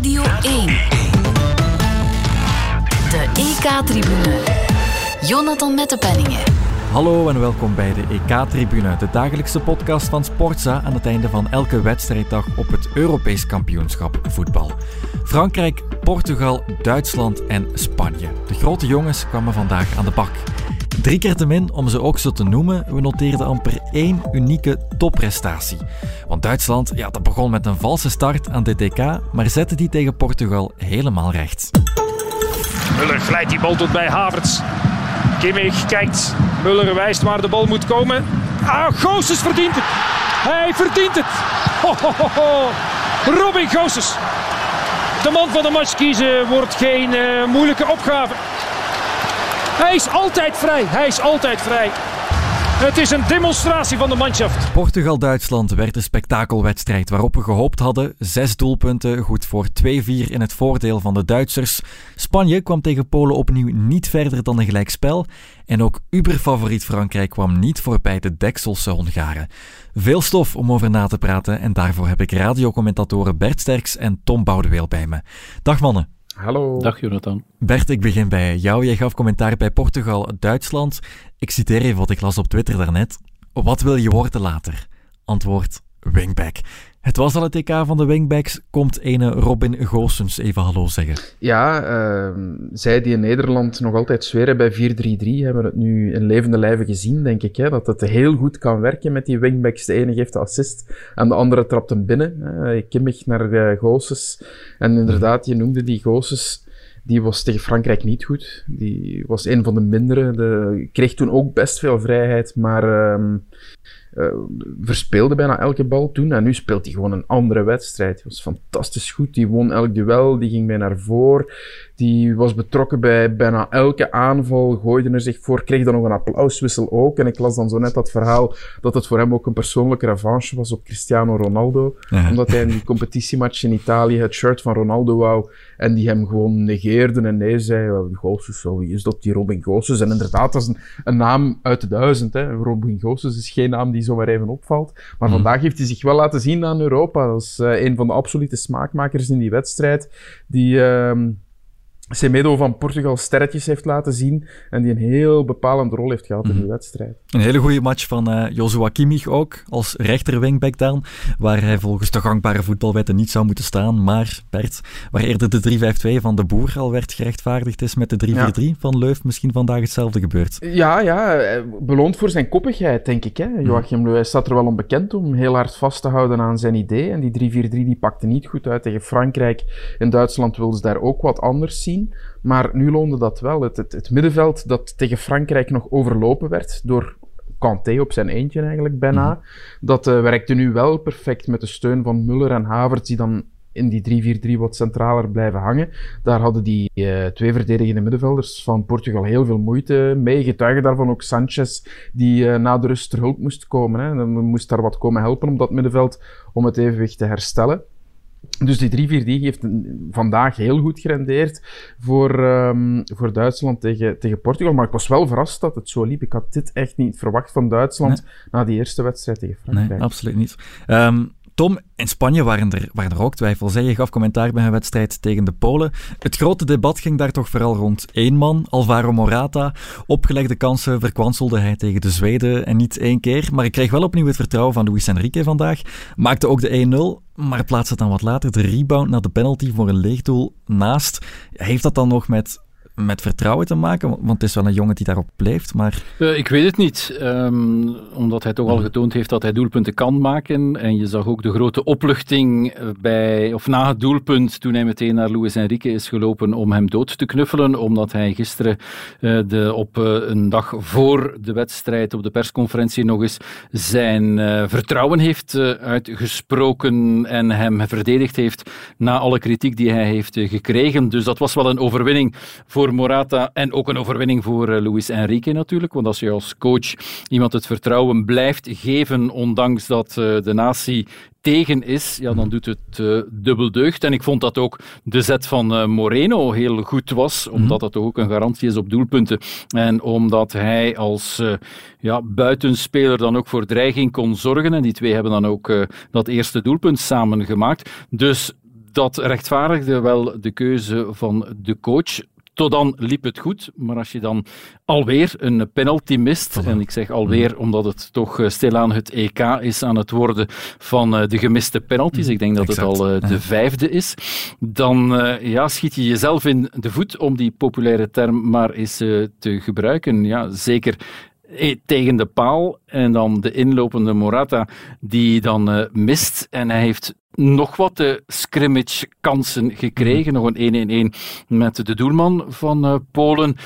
Radio 1. De EK-tribune. Jonathan Mettepenningen. Hallo en welkom bij de EK-tribune, de dagelijkse podcast van Sportza aan het einde van elke wedstrijddag op het Europees kampioenschap voetbal. Frankrijk, Portugal, Duitsland en Spanje. De grote jongens kwamen vandaag aan de bak. Drie keer te min om ze ook zo te noemen. We noteerden amper één unieke topprestatie. Want Duitsland, ja, dat begon met een valse start aan DTK, maar zette die tegen Portugal helemaal recht. Muller glijdt die bal tot bij Havertz. Kimmich kijkt. Muller wijst waar de bal moet komen. Ah, Goossens verdient het. Hij verdient het. Ho, ho, ho. Robin Goossens. De man van de match kiezen wordt geen uh, moeilijke opgave. Hij is altijd vrij. Hij is altijd vrij. Het is een demonstratie van de manschaft. Portugal-Duitsland werd een spektakelwedstrijd waarop we gehoopt hadden. Zes doelpunten, goed voor 2-4 in het voordeel van de Duitsers. Spanje kwam tegen Polen opnieuw niet verder dan een gelijkspel. En ook uberfavoriet Frankrijk kwam niet voorbij de Dekselse Hongaren. Veel stof om over na te praten en daarvoor heb ik radiocommentatoren Bert Sterks en Tom Boudeweel bij me. Dag mannen. Hallo. Dag Jonathan. Bert, ik begin bij jou. Jij gaf commentaar bij Portugal-Duitsland. Ik citeer even wat ik las op Twitter daarnet. Wat wil je worden later? Antwoord, wingback. Het was al het TK van de wingbacks. Komt ene Robin Goossens even hallo zeggen? Ja, uh, zij die in Nederland nog altijd zweren bij 4-3-3, hebben het nu in levende lijven gezien, denk ik. Hè, dat het heel goed kan werken met die wingbacks. De ene geeft de assist en de andere trapt hem binnen. Uh, Kimmich naar uh, Goossens. En inderdaad, je noemde die Goossens die was tegen Frankrijk niet goed. Die was een van de mindere. De, kreeg toen ook best veel vrijheid, maar um, uh, verspeelde bijna elke bal toen. En nu speelt hij gewoon een andere wedstrijd. Hij was fantastisch goed. Die won elk duel, die ging bij naar voor. Die was betrokken bij bijna elke aanval, gooide er zich voor, kreeg dan nog een applauswissel ook. En ik las dan zo net dat verhaal dat het voor hem ook een persoonlijke revanche was op Cristiano Ronaldo. Ja. Omdat hij in die competitiematch in Italië het shirt van Ronaldo wou en die hem gewoon negeerde en nee zei, Goossens, zo, wie is dat, die Robin Goossens? En inderdaad, dat is een, een naam uit de duizend. Hè. Robin Goossens is geen naam die zomaar even opvalt. Maar mm. vandaag heeft hij zich wel laten zien aan Europa. Dat is uh, een van de absolute smaakmakers in die wedstrijd. Die... Uh, Semedo van Portugal sterretjes heeft laten zien en die een heel bepalende rol heeft gehad in die wedstrijd. Een hele goede match van uh, Joshua Kimmich ook, als rechter wingback dan, waar hij volgens de gangbare voetbalwetten niet zou moeten staan, maar Bert, waar eerder de 3-5-2 van de Boer al werd gerechtvaardigd is met de 3-4-3 ja. van Leuf, misschien vandaag hetzelfde gebeurt. Ja, ja, beloond voor zijn koppigheid, denk ik. Hè. Joachim Leuf staat er wel onbekend om heel hard vast te houden aan zijn idee en die 3-4-3 die pakte niet goed uit tegen Frankrijk. In Duitsland wilden ze daar ook wat anders zien. Maar nu loonde dat wel. Het, het, het, middenveld dat tegen Frankrijk nog overlopen werd door Kanté op zijn eentje eigenlijk bijna. Mm -hmm. Dat uh, werkte nu wel perfect met de steun van Muller en Havertz die dan in die 3-4-3 wat centraler blijven hangen. Daar hadden die uh, twee verdedigende middenvelders van Portugal heel veel moeite mee. Getuigen daarvan ook Sanchez, die uh, na de rust ter hulp moest komen. Hè. Dan moest daar wat komen helpen om dat middenveld om het evenwicht te herstellen. Dus die 3-4-3 heeft vandaag heel goed gerendeerd voor, um, voor Duitsland tegen, tegen Portugal. Maar ik was wel verrast dat het zo liep. Ik had dit echt niet verwacht van Duitsland nee. na die eerste wedstrijd tegen Frankrijk. Nee, absoluut niet. Um, Tom, in Spanje waren er, waren er ook twijfels. Je gaf commentaar bij een wedstrijd tegen de Polen. Het grote debat ging daar toch vooral rond één man, Alvaro Morata. Opgelegde kansen verkwanselde hij tegen de Zweden en niet één keer. Maar ik kreeg wel opnieuw het vertrouwen van Luis Enrique vandaag. Maakte ook de 1-0, maar plaatste dan wat later de rebound naar de penalty voor een leegdoel naast. Heeft dat dan nog met met vertrouwen te maken? Want het is wel een jongen die daarop blijft, maar... Uh, ik weet het niet. Um, omdat hij toch al getoond heeft dat hij doelpunten kan maken. En je zag ook de grote opluchting bij, of na het doelpunt toen hij meteen naar Luis Enrique is gelopen om hem dood te knuffelen. Omdat hij gisteren uh, de, op uh, een dag voor de wedstrijd op de persconferentie nog eens zijn vertrouwen heeft uitgesproken en hem verdedigd heeft na alle kritiek die hij heeft gekregen. Dus dat was wel een overwinning voor Morata en ook een overwinning voor uh, Luis Enrique natuurlijk. Want als je als coach iemand het vertrouwen blijft geven, ondanks dat uh, de natie tegen is, ja, dan doet het uh, dubbel deugd. En ik vond dat ook de zet van uh, Moreno heel goed was, omdat dat ook een garantie is op doelpunten. En omdat hij als uh, ja, buitenspeler dan ook voor dreiging kon zorgen. En die twee hebben dan ook dat eerste doelpunt samen gemaakt. Dus dat rechtvaardigde wel de keuze van de coach. Tot dan liep het goed, maar als je dan alweer een penalty mist, en ik zeg alweer omdat het toch stilaan het EK is aan het worden van de gemiste penalties, ik denk dat het al de vijfde is, dan ja, schiet je jezelf in de voet, om die populaire term maar eens te gebruiken. Ja, zeker eh, tegen de paal en dan de inlopende Morata die dan uh, mist. En hij heeft nog wat de scrimmage kansen gekregen. Nog een 1-1 met de doelman van Polen.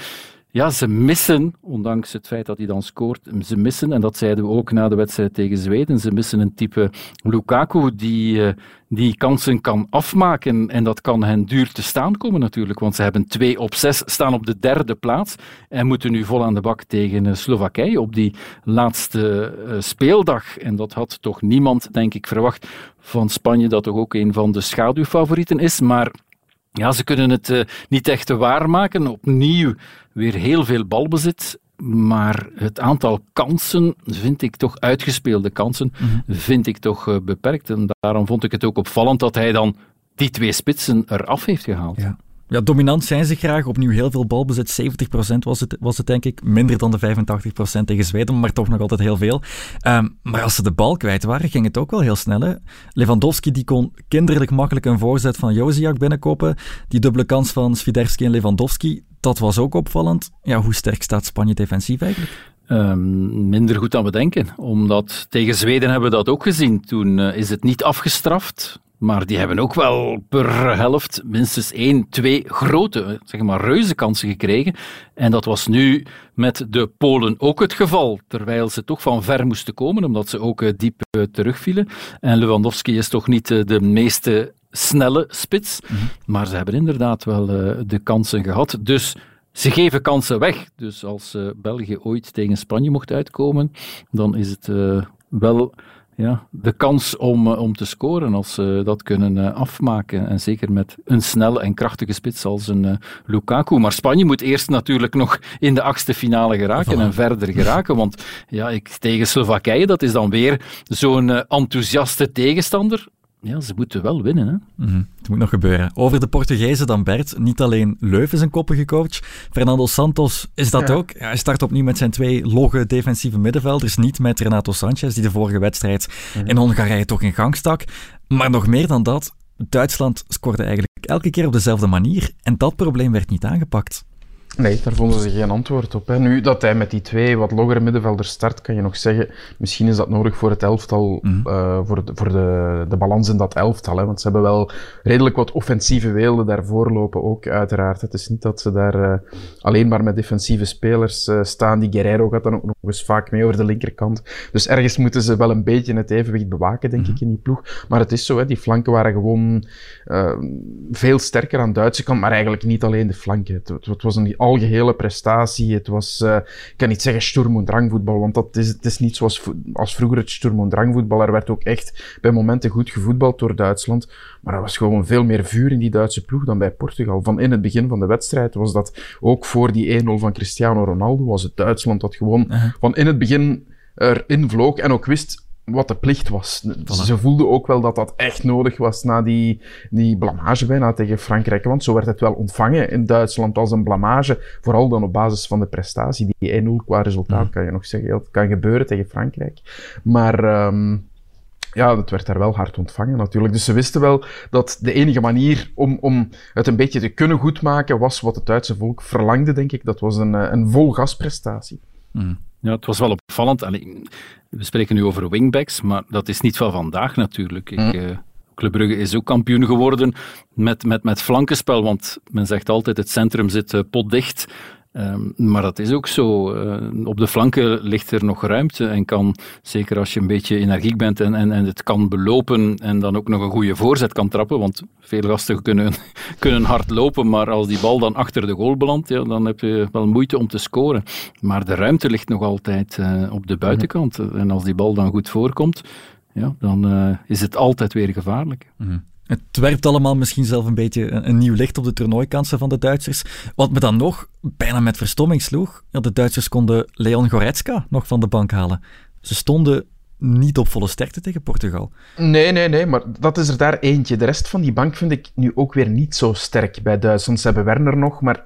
Ja, ze missen, ondanks het feit dat hij dan scoort, ze missen, en dat zeiden we ook na de wedstrijd tegen Zweden, ze missen een type Lukaku die uh, die kansen kan afmaken. En dat kan hen duur te staan komen natuurlijk, want ze hebben 2 op 6, staan op de derde plaats en moeten nu vol aan de bak tegen uh, Slowakije op die laatste uh, speeldag. En dat had toch niemand, denk ik, verwacht van Spanje, dat toch ook een van de schaduwfavorieten is. Maar ja, ze kunnen het uh, niet echt waarmaken. Opnieuw weer heel veel balbezit. Maar het aantal kansen vind ik toch, uitgespeelde kansen, mm -hmm. vind ik toch uh, beperkt. En daarom vond ik het ook opvallend dat hij dan die twee spitsen eraf heeft gehaald. Ja. Ja, dominant zijn ze graag. Opnieuw heel veel balbezit. 70% was het, was het, denk ik. Minder dan de 85% tegen Zweden, maar toch nog altijd heel veel. Um, maar als ze de bal kwijt waren, ging het ook wel heel snel. Lewandowski die kon kinderlijk makkelijk een voorzet van Joziak binnenkopen. Die dubbele kans van Swiderski en Lewandowski, dat was ook opvallend. Ja, hoe sterk staat Spanje defensief eigenlijk? Um, minder goed dan we denken. Omdat tegen Zweden hebben we dat ook gezien. Toen uh, is het niet afgestraft. Maar die hebben ook wel per helft minstens één, twee grote, zeg maar reuze kansen gekregen. En dat was nu met de Polen ook het geval. Terwijl ze toch van ver moesten komen, omdat ze ook diep terugvielen. En Lewandowski is toch niet de meeste snelle spits. Mm-hmm. Maar ze hebben inderdaad wel de kansen gehad. Dus ze geven kansen weg. Dus als België ooit tegen Spanje mocht uitkomen, dan is het wel ja, de kans om, uh, om te scoren als ze dat kunnen afmaken. En zeker met een snelle en krachtige spits als een Lukaku. Maar Spanje moet eerst natuurlijk nog in de achtste finale geraken en verder geraken. Want ja, ik, tegen Slowakije, dat is dan weer zo'n enthousiaste tegenstander ja, ze moeten wel winnen. Hè? Mm -hmm. Het moet nog gebeuren. Over de Portugezen dan Bert. Niet alleen Leuven is een koppige coach. Fernando Santos is dat ja. ook. Ja, hij start opnieuw met zijn twee logge defensieve middenvelders. Niet met Renato Sanchez, die de vorige wedstrijd mm -hmm. in Hongarije toch in gang stak. Maar nog meer dan dat. Duitsland scoorde eigenlijk elke keer op dezelfde manier. En dat probleem werd niet aangepakt. Nee, daar vonden ze geen antwoord op. Hè. Nu dat hij met die twee wat loggere middenvelders start, kan je nog zeggen, misschien is dat nodig voor het elftal, mm. uh, voor, de, voor de, de balans in dat elftal. Hè. Want ze hebben wel redelijk wat offensieve weelden daarvoor lopen ook, uiteraard. Het is niet dat ze daar uh, alleen maar met defensieve spelers uh, staan. Die Guerrero gaat dan ook nog eens vaak mee over de linkerkant. Dus ergens moeten ze wel een beetje het evenwicht bewaken, denk mm. ik, in die ploeg. Maar het is zo, hè, die flanken waren gewoon veel sterker aan de Duitse kant, maar eigenlijk niet alleen de flanken. Het, het was een algehele prestatie. Het was, uh, ik kan niet zeggen Sturm- und Drangvoetbal, want dat is, het is niet zoals als vroeger het Sturm- und Drangvoetbal. Er werd ook echt bij momenten goed gevoetbald door Duitsland. Maar er was gewoon veel meer vuur in die Duitse ploeg dan bij Portugal. Van in het begin van de wedstrijd was dat ook voor die 1-0 van Cristiano Ronaldo, was het Duitsland dat gewoon uh -huh. van in het begin erin vloog en ook wist wat de plicht was. Voilà. Ze voelden ook wel dat dat echt nodig was na die, die blamage bijna tegen Frankrijk. Want zo werd het wel ontvangen in Duitsland als een blamage. Vooral dan op basis van de prestatie. Die 1-0 qua resultaat, mm. kan je nog zeggen. Dat kan gebeuren tegen Frankrijk. Maar... Um, ja, dat werd daar wel hard ontvangen natuurlijk. Dus ze wisten wel dat de enige manier om, om het een beetje te kunnen goedmaken was wat het Duitse volk verlangde, denk ik. Dat was een, een vol gasprestatie. Mm. Ja, het was wel opvallend. Allee, we spreken nu over wingbacks, maar dat is niet van vandaag natuurlijk. Ik, mm. uh, Club Brugge is ook kampioen geworden met, met, met flankenspel, want men zegt altijd het centrum zit uh, potdicht. Um, maar dat is ook zo. Uh, op de flanken ligt er nog ruimte en kan, zeker als je een beetje energiek bent en, en, en het kan belopen en dan ook nog een goede voorzet kan trappen, want veel gasten kunnen, kunnen hard lopen, maar als die bal dan achter de goal belandt, ja, dan heb je wel moeite om te scoren. Maar de ruimte ligt nog altijd uh, op de buitenkant. En als die bal dan goed voorkomt, ja, dan uh, is het altijd weer gevaarlijk. Mm. Het werpt allemaal misschien zelf een beetje een, nieuw licht op de toernooikansen van de Duitsers. Wat me dan nog bijna met verstomming sloeg, ja, de Duitsers konden Leon Goretzka nog van de bank halen. Ze stonden niet op volle sterkte tegen Portugal. Nee, nee, nee, maar dat is er daar eentje. De rest van die bank vind ik nu ook weer niet zo sterk bij Duitsland. Ze hebben Werner nog, maar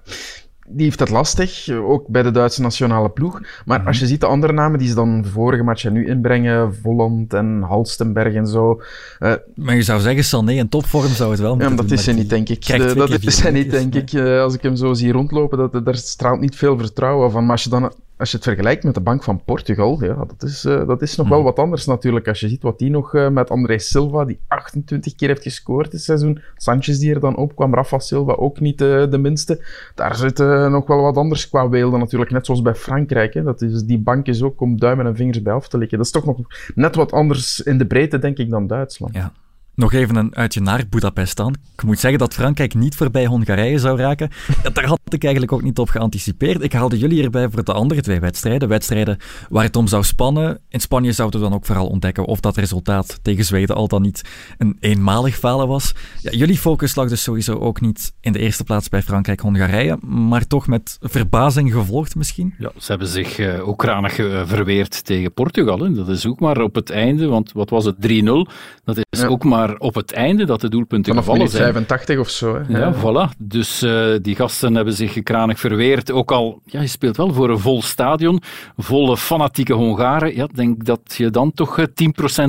die heeft het lastig, ook bij de Duitse nationale ploeg. Maar als je ziet de andere namen die ze dan vorige match nu inbrengen, Volland en Halstenberg en zo. Uh, maar je zou zeggen, Sané in topvorm zou het wel moeten Ja, dat is hij niet, denk ik. De, dat is hij niet, denk ik. Uh, als ik hem zo zie rondlopen, dat, daar straalt niet veel vertrouwen van. Maar als je dan als je het vergelijkt met de Bank van Portugal, ja, dat, is, uh, dat is nog wel wat anders natuurlijk. Als je ziet wat die nog uh, met André Silva, die 28 keer heeft gescoord dit seizoen, Sanchez die er dan opkwam, Rafa Silva ook niet uh, de minste. Daar zit nog wel wat anders qua weelde natuurlijk, net zoals bij Frankrijk. Hè. Dat is, die bank is ook om duimen en vingers bij af te likken. Dat is toch nog net wat anders in de breedte, denk ik, dan Duitsland. Ja. Nog even een uitje naar Budapest dan. Ik moet zeggen dat Frankrijk niet voorbij Hongarije zou raken. Daar had ik eigenlijk ook niet op geanticipeerd. Ik haalde jullie erbij voor de andere twee wedstrijden. Wedstrijden waar het om zou spannen. In Spanje zouden we dan ook vooral ontdekken of dat resultaat tegen Zweden al dan niet een eenmalig falen was. Ja, jullie focus lag dus sowieso ook niet in de eerste plaats bij Frankrijk-Hongarije, maar toch met verbazing gevolgd misschien? Ja, ze hebben zich uh, ook kranig uh, verweerd tegen Portugal. Hè. Dat is ook maar op het einde, want wat was het, 3-0? Dat is ook maar op het einde dat de doelpunten Vanaf gevallen zijn. 85 of zo. Hè? Ja, voilà. Dus uh, die gasten hebben zich gekranig verweerd. Ook al, ja, je speelt wel voor een vol stadion, volle fanatieke Hongaren. Ja, denk dat je dan toch 10%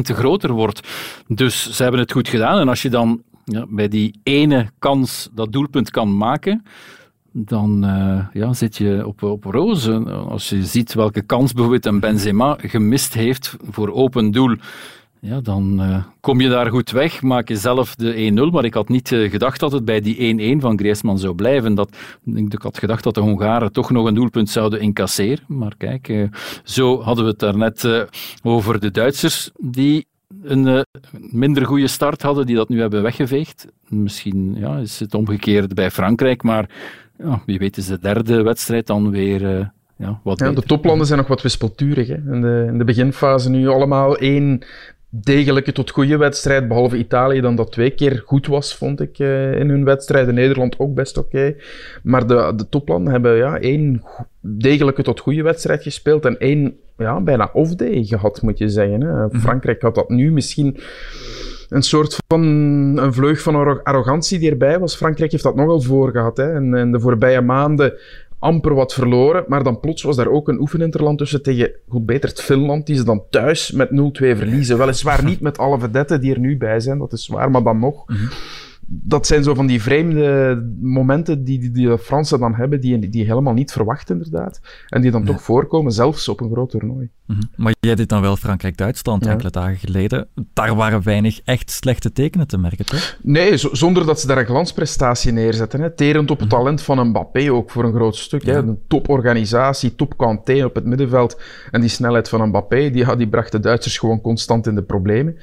groter wordt. Dus ze hebben het goed gedaan. En als je dan ja, bij die ene kans dat doelpunt kan maken, dan uh, ja, zit je op, op roze. Als je ziet welke kans bijvoorbeeld een Benzema gemist heeft voor open doel ja, dan uh, kom je daar goed weg, maak je zelf de 1-0. Maar ik had niet uh, gedacht dat het bij die 1-1 van Griezmann zou blijven. Dat, ik had gedacht dat de Hongaren toch nog een doelpunt zouden incasseren. Maar kijk, uh, zo hadden we het daarnet over de Duitsers die een minder goede start hadden, die dat nu hebben weggeveegd. Misschien ja, is het omgekeerd bij Frankrijk, maar ja, wie weet is de derde wedstrijd dan weer... Ja, wat ja, de toplanden zijn nog wat wispelturig. Hè. In, de, in de beginfase nu allemaal één degelijke tot goede wedstrijd, behalve Italië dan dat twee keer goed was, vond ik uh, in hun wedstrijden. Nederland ook best oké. Okay. Maar de, de toplanden hebben ja, één degelijke tot goede wedstrijd gespeeld en één ja, bijna off-day gehad, moet je zeggen. Hè. -hmm. Frankrijk had dat nu misschien een soort van een vleug van arrogantie die erbij was. Frankrijk heeft dat nogal voor gehad. Hè. En in de voorbije maanden amper wat verloren. Maar dan plots was daar ook een oefeninterland tussen tegen, goed beter, het Finland, die ze dan thuis met 0-2 verliezen. Weliswaar niet met alle vedetten die er nu bij zijn, dat is waar, maar dan nog. -hmm. Dat zijn zo van die vreemde momenten die, die, die de Fransen dan hebben, die, die helemaal niet verwachten, inderdaad. En die dan nee. toch voorkomen, zelfs op een groot toernooi. Mm -hmm. Maar jij deed dan wel Frankrijk-Duitsland ja. enkele dagen geleden. Daar waren weinig echt slechte tekenen te merken, toch? Nee, zonder dat ze daar een glansprestatie neerzetten. Hè. Terend op het -hmm. talent van Mbappé ook voor een groot stuk. Ja. Hè. Een toporganisatie, top Kanté op het middenveld. En die snelheid van Mbappé, die, die bracht de Duitsers gewoon constant in de problemen.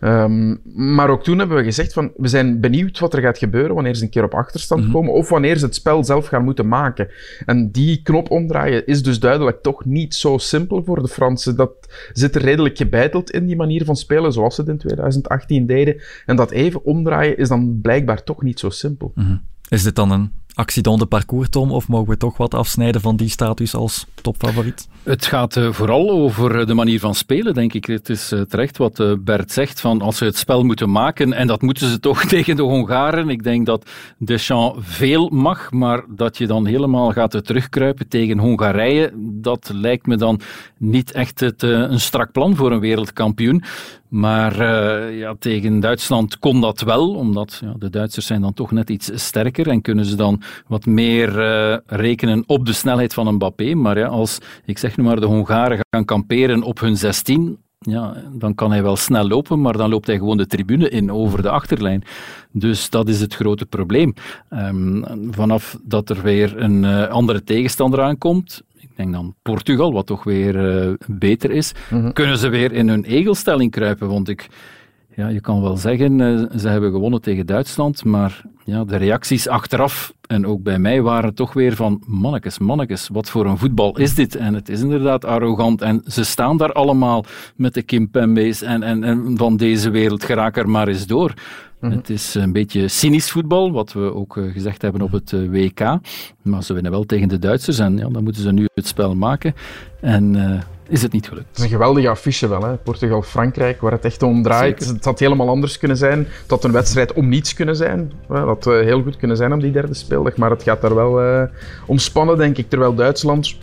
Um, maar ook toen hebben we gezegd van, we zijn benieuwd wat er gaat gebeuren wanneer ze een keer op achterstand mm -hmm. komen, of wanneer ze het spel zelf gaan moeten maken. En die knop omdraaien is dus duidelijk toch niet zo simpel voor de Fransen. Dat zit er redelijk gebeiteld in die manier van spelen, zoals ze het in 2018 deden. En dat even omdraaien is dan blijkbaar toch niet zo simpel. Mm -hmm. Is dit dan een accident de parcours, Tom? Of mogen we toch wat afsnijden van die status als topfavoriet? Het gaat uh, vooral over de manier van spelen, denk ik. Het is uh, terecht wat Bert zegt, van als ze het spel moeten maken, en dat moeten ze toch tegen de Hongaren. Ik denk dat Deschamps veel mag, maar dat je dan helemaal gaat terugkruipen tegen Hongarije, dat lijkt me dan niet echt het, een strak plan voor een wereldkampioen. Maar ja, tegen Duitsland kon dat wel, omdat ja, de Duitsers zijn dan toch net iets sterker en kunnen ze dan wat meer uh, rekenen op de snelheid van Mbappé. Maar ja, als, ik zeg nu maar, de Hongaren gaan kamperen op hun 16, ja, dan kan hij wel snel lopen, maar dan loopt hij gewoon de tribune in over de achterlijn. Dus dat is het grote probleem. Um, vanaf dat er weer een uh, andere tegenstander aankomt, ik denk dan Portugal, wat toch weer uh, beter is, mm -hmm. kunnen ze weer in hun egelstelling kruipen. Want ik, ja, je kan wel zeggen, uh, ze hebben gewonnen tegen Duitsland, maar ja, de reacties achteraf, en ook bij mij, waren toch weer van mannekes, mannekes, wat voor een voetbal is dit? En het is inderdaad arrogant. En ze staan daar allemaal met de Kimpembe's en, en, en van deze wereld, geraak er maar eens door. Mm -hmm. Het is een beetje cynisch voetbal, wat we ook uh, gezegd hebben op het uh, WK. Maar ze winnen wel tegen de Duitsers en ja, dan moeten ze nu het spel maken. En uh, is het niet gelukt. Het is een geweldige affiche wel, hè? Portugal-Frankrijk, waar het echt om draait. Het had helemaal anders kunnen zijn. Het had een wedstrijd om niets kunnen zijn. Dat had uh, heel goed kunnen zijn op die derde speeldag, maar het gaat daar wel uh, om spannen, denk ik. Terwijl Duitsland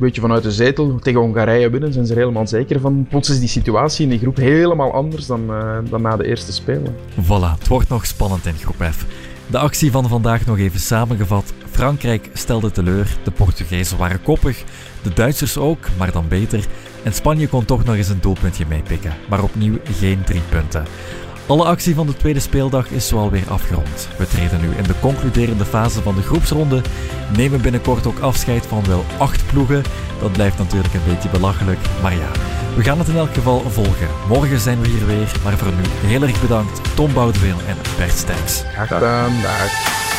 een beetje vanuit de zetel tegen Hongarije winnen, zijn ze er helemaal zeker van. Plots is die situatie in die groep helemaal anders dan, uh, dan na de eerste spelen. Voilà, het wordt nog spannend in groep F. De actie van vandaag nog even samengevat. Frankrijk stelde teleur, de Portugezen waren koppig, de Duitsers ook, maar dan beter. En Spanje kon toch nog eens een doelpuntje meepikken, maar opnieuw geen drie punten. Alle actie van de tweede speeldag is zo alweer afgerond. We treden nu in de concluderende fase van de groepsronde, nemen binnenkort ook afscheid van wel acht ploegen. Dat blijft natuurlijk een beetje belachelijk, maar ja, we gaan het in elk geval volgen. Morgen zijn we hier weer, maar voor nu heel erg bedankt Tom Boudeweel en Bert. Graag gedaan, dag.